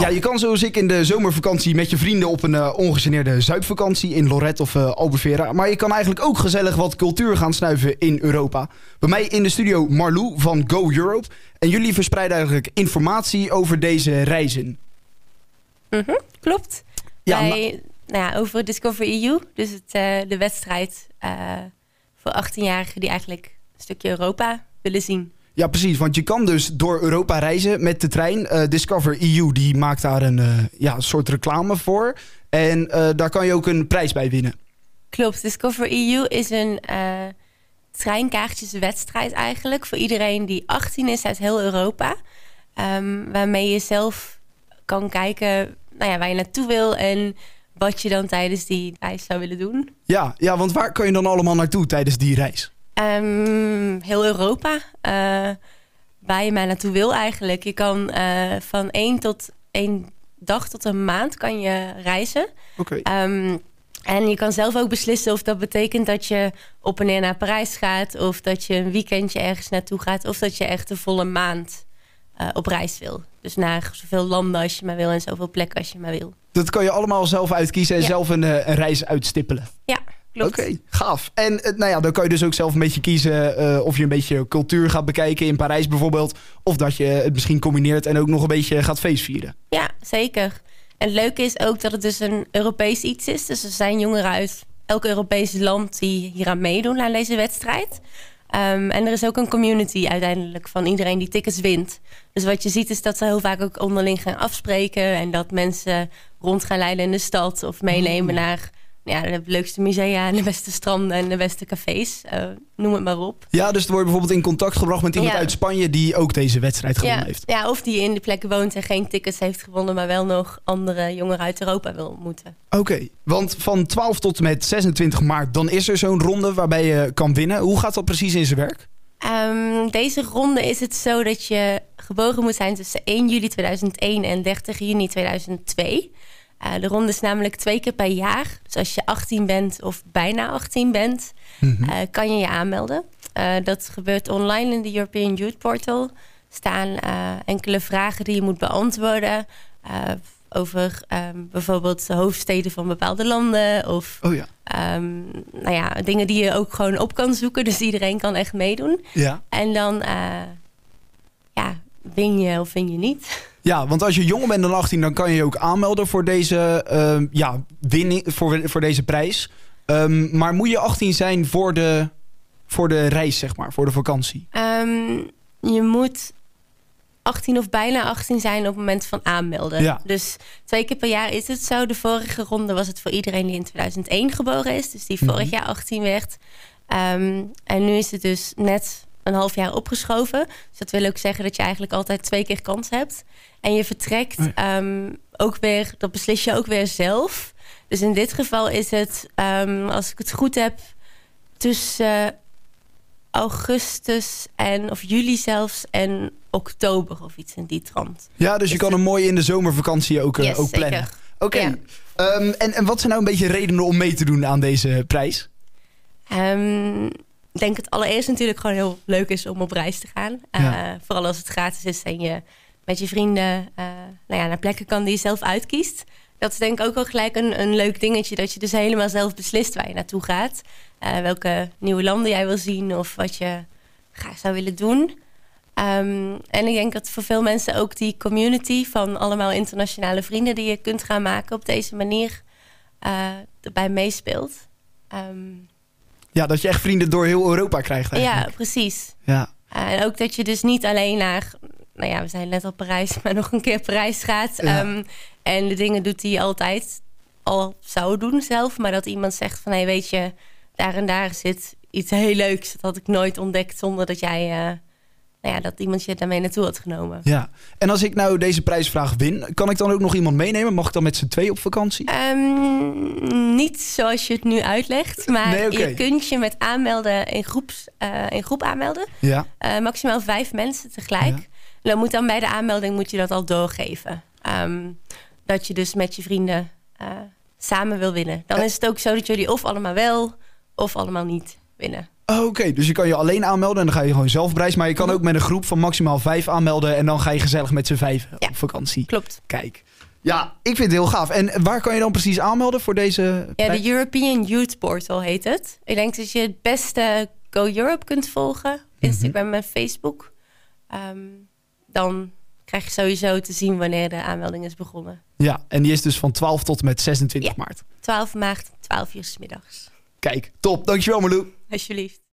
Ja, je kan zoals ik in de zomervakantie met je vrienden op een uh, ongegeneerde zuidvakantie in Lorette of uh, Albufeira. Maar je kan eigenlijk ook gezellig wat cultuur gaan snuiven in Europa. Bij mij in de studio Marlou van Go Europe. En jullie verspreiden eigenlijk informatie over deze reizen. Mm -hmm, klopt. Ja, Wij, nou ja, over Discover EU, dus het, uh, de wedstrijd voor 18-jarigen die eigenlijk een stukje Europa willen zien. Ja, precies. Want je kan dus door Europa reizen met de trein. Uh, Discover EU die maakt daar een uh, ja, soort reclame voor. En uh, daar kan je ook een prijs bij winnen. Klopt. Discover EU is een treinkaartjeswedstrijd eigenlijk. Voor iedereen die 18 is uit heel Europa. Um, waarmee je zelf kan kijken nou ja, waar je naartoe wil en wat je dan tijdens die reis zou willen doen. Ja, ja, want waar kan je dan allemaal naartoe tijdens die reis? Um, heel Europa. Uh, waar je maar naartoe wil eigenlijk. Je kan uh, van één tot één dag tot een maand kan je reizen. Oké. Okay. Um, en je kan zelf ook beslissen of dat betekent dat je op en neer naar Parijs gaat... of dat je een weekendje ergens naartoe gaat... of dat je echt een volle maand uh, op reis wil. Dus naar zoveel landen als je maar wil en zoveel plekken als je maar wil. Dat kan je allemaal zelf uitkiezen en ja. zelf een, een reis uitstippelen. Ja, Oké, okay, gaaf. En uh, nou ja, dan kan je dus ook zelf een beetje kiezen uh, of je een beetje cultuur gaat bekijken in Parijs bijvoorbeeld. Of dat je het misschien combineert en ook nog een beetje gaat feestvieren. Ja, zeker. En het leuke is ook dat het dus een Europees iets is. Dus er zijn jongeren uit elk Europees land die hier aan meedoen aan deze wedstrijd. Um, en er is ook een community uiteindelijk van iedereen die tickets wint. Dus wat je ziet is dat ze heel vaak ook onderling gaan afspreken. En dat mensen rond gaan leiden in de stad of meenemen oh. naar ja, de leukste musea en de beste stranden en de beste cafés. Uh, noem het maar op. Ja, dus er wordt bijvoorbeeld in contact gebracht met iemand ja. uit Spanje die ook deze wedstrijd gewonnen ja. heeft. Ja, of die in de plek woont en geen tickets heeft gewonnen, maar wel nog andere jongeren uit Europa wil ontmoeten. Oké, okay, want van 12 tot en met 26 maart, dan is er zo'n ronde waarbij je kan winnen. Hoe gaat dat precies in zijn werk? Um, deze ronde is het zo dat je geboren moet zijn tussen 1 juli 2001 en 30 juni 2002. Uh, de ronde is namelijk twee keer per jaar. Dus als je 18 bent of bijna 18 bent, mm -hmm. uh, kan je je aanmelden. Uh, dat gebeurt online in de European Youth Portal. staan enkele vragen die je moet beantwoorden. over um, bijvoorbeeld de hoofdsteden van bepaalde landen. Of oh ja. um, nou ja, dingen die je ook gewoon op kan zoeken. Dus iedereen kan echt meedoen. Ja. En dan ja, win je of win je niet. Ja, want als je jonger bent dan 18, dan kan je je ook aanmelden voor deze, uh, ja, winning, voor, voor deze prijs. Um, maar moet je 18 zijn voor de, voor de reis, zeg maar, voor de vakantie? Um, je moet 18 of bijna 18 zijn op het moment van aanmelden. Ja. Dus twee keer per jaar is het zo. De vorige ronde was het voor iedereen die in 2001 geboren is. Dus die vorig mm -hmm. jaar 18 werd. Um, en nu is het dus net een half jaar opgeschoven. Dus dat wil ook zeggen dat je eigenlijk altijd twee keer kans hebt. En je vertrekt um, ook weer, dat beslis je ook weer zelf. Dus in dit geval is het, um, als ik het goed heb, tussen augustus en of juli zelfs en oktober of iets in die trant. Ja, dus je Is kan hem mooi in de zomervakantie ook, Yes, ook plannen. zeker. Oké. Ja. Ehm, en, en wat zijn nou een beetje redenen om mee te doen aan deze prijs? Ehm, denk het allereerst natuurlijk gewoon heel leuk is om op reis te gaan. Eh, Ja. Vooral als het gratis is en je met je vrienden eh, nou ja, naar plekken kan die je zelf uitkiest. Dat is denk ik ook wel gelijk een, een leuk dingetje. Dat je dus helemaal zelf beslist waar je naartoe gaat. Eh, welke nieuwe landen jij wil zien of wat je graag zou willen doen. Ehm, en ik denk dat voor veel mensen ook die community van allemaal internationale vrienden die je kunt gaan maken op deze manier erbij meespeelt. Ehm, Ja, dat je echt vrienden door heel Europa krijgt ja, eigenlijk. precies. Ja. En ook dat je dus niet alleen naar, nou ja, we zijn net al Parijs, maar nog een keer Parijs gaat. Ja. Ehm, en de dingen doet die je altijd al zou doen zelf. Maar dat iemand zegt van, hé, weet je, daar en daar zit iets heel leuks. Dat had ik nooit ontdekt zonder dat jij, uh, nou ja, dat iemand je daarmee naartoe had genomen. ja. En als ik nou deze prijsvraag win, kan ik dan ook nog iemand meenemen? Mag ik dan met z'n twee op vakantie? Um, niet zoals je het nu uitlegt, maar Nee, je kunt je met aanmelden in, groeps, uh, in groep aanmelden. Ja. Uh, maximaal vijf mensen tegelijk. Dan moet dan bij de aanmelding moet je dat al doorgeven. Um, dat je dus met je vrienden uh, samen wil winnen. Dan is het ook zo dat jullie of allemaal wel of allemaal niet winnen. Oh, Oké, dus je kan je alleen aanmelden en dan ga je gewoon zelf op reis. Maar je kan Mhm. ook met een groep van maximaal vijf aanmelden. En dan ga je gezellig met z'n vijf Ja. op vakantie. Klopt. Kijk. Ja, ik vind het heel gaaf. En waar kan je dan precies aanmelden voor deze? Ja, de European Youth Portal heet het. Ik denk dat je het beste Go Europe kunt volgen. Op Instagram en Facebook. Ehm, dan krijg je sowieso te zien wanneer de aanmelding is begonnen. Ja, en die is dus van 12 tot en met 26 Ja. maart. 12 maart, 12 uur 's middags. Kijk, top. Dankjewel Marlou. Alsjeblieft.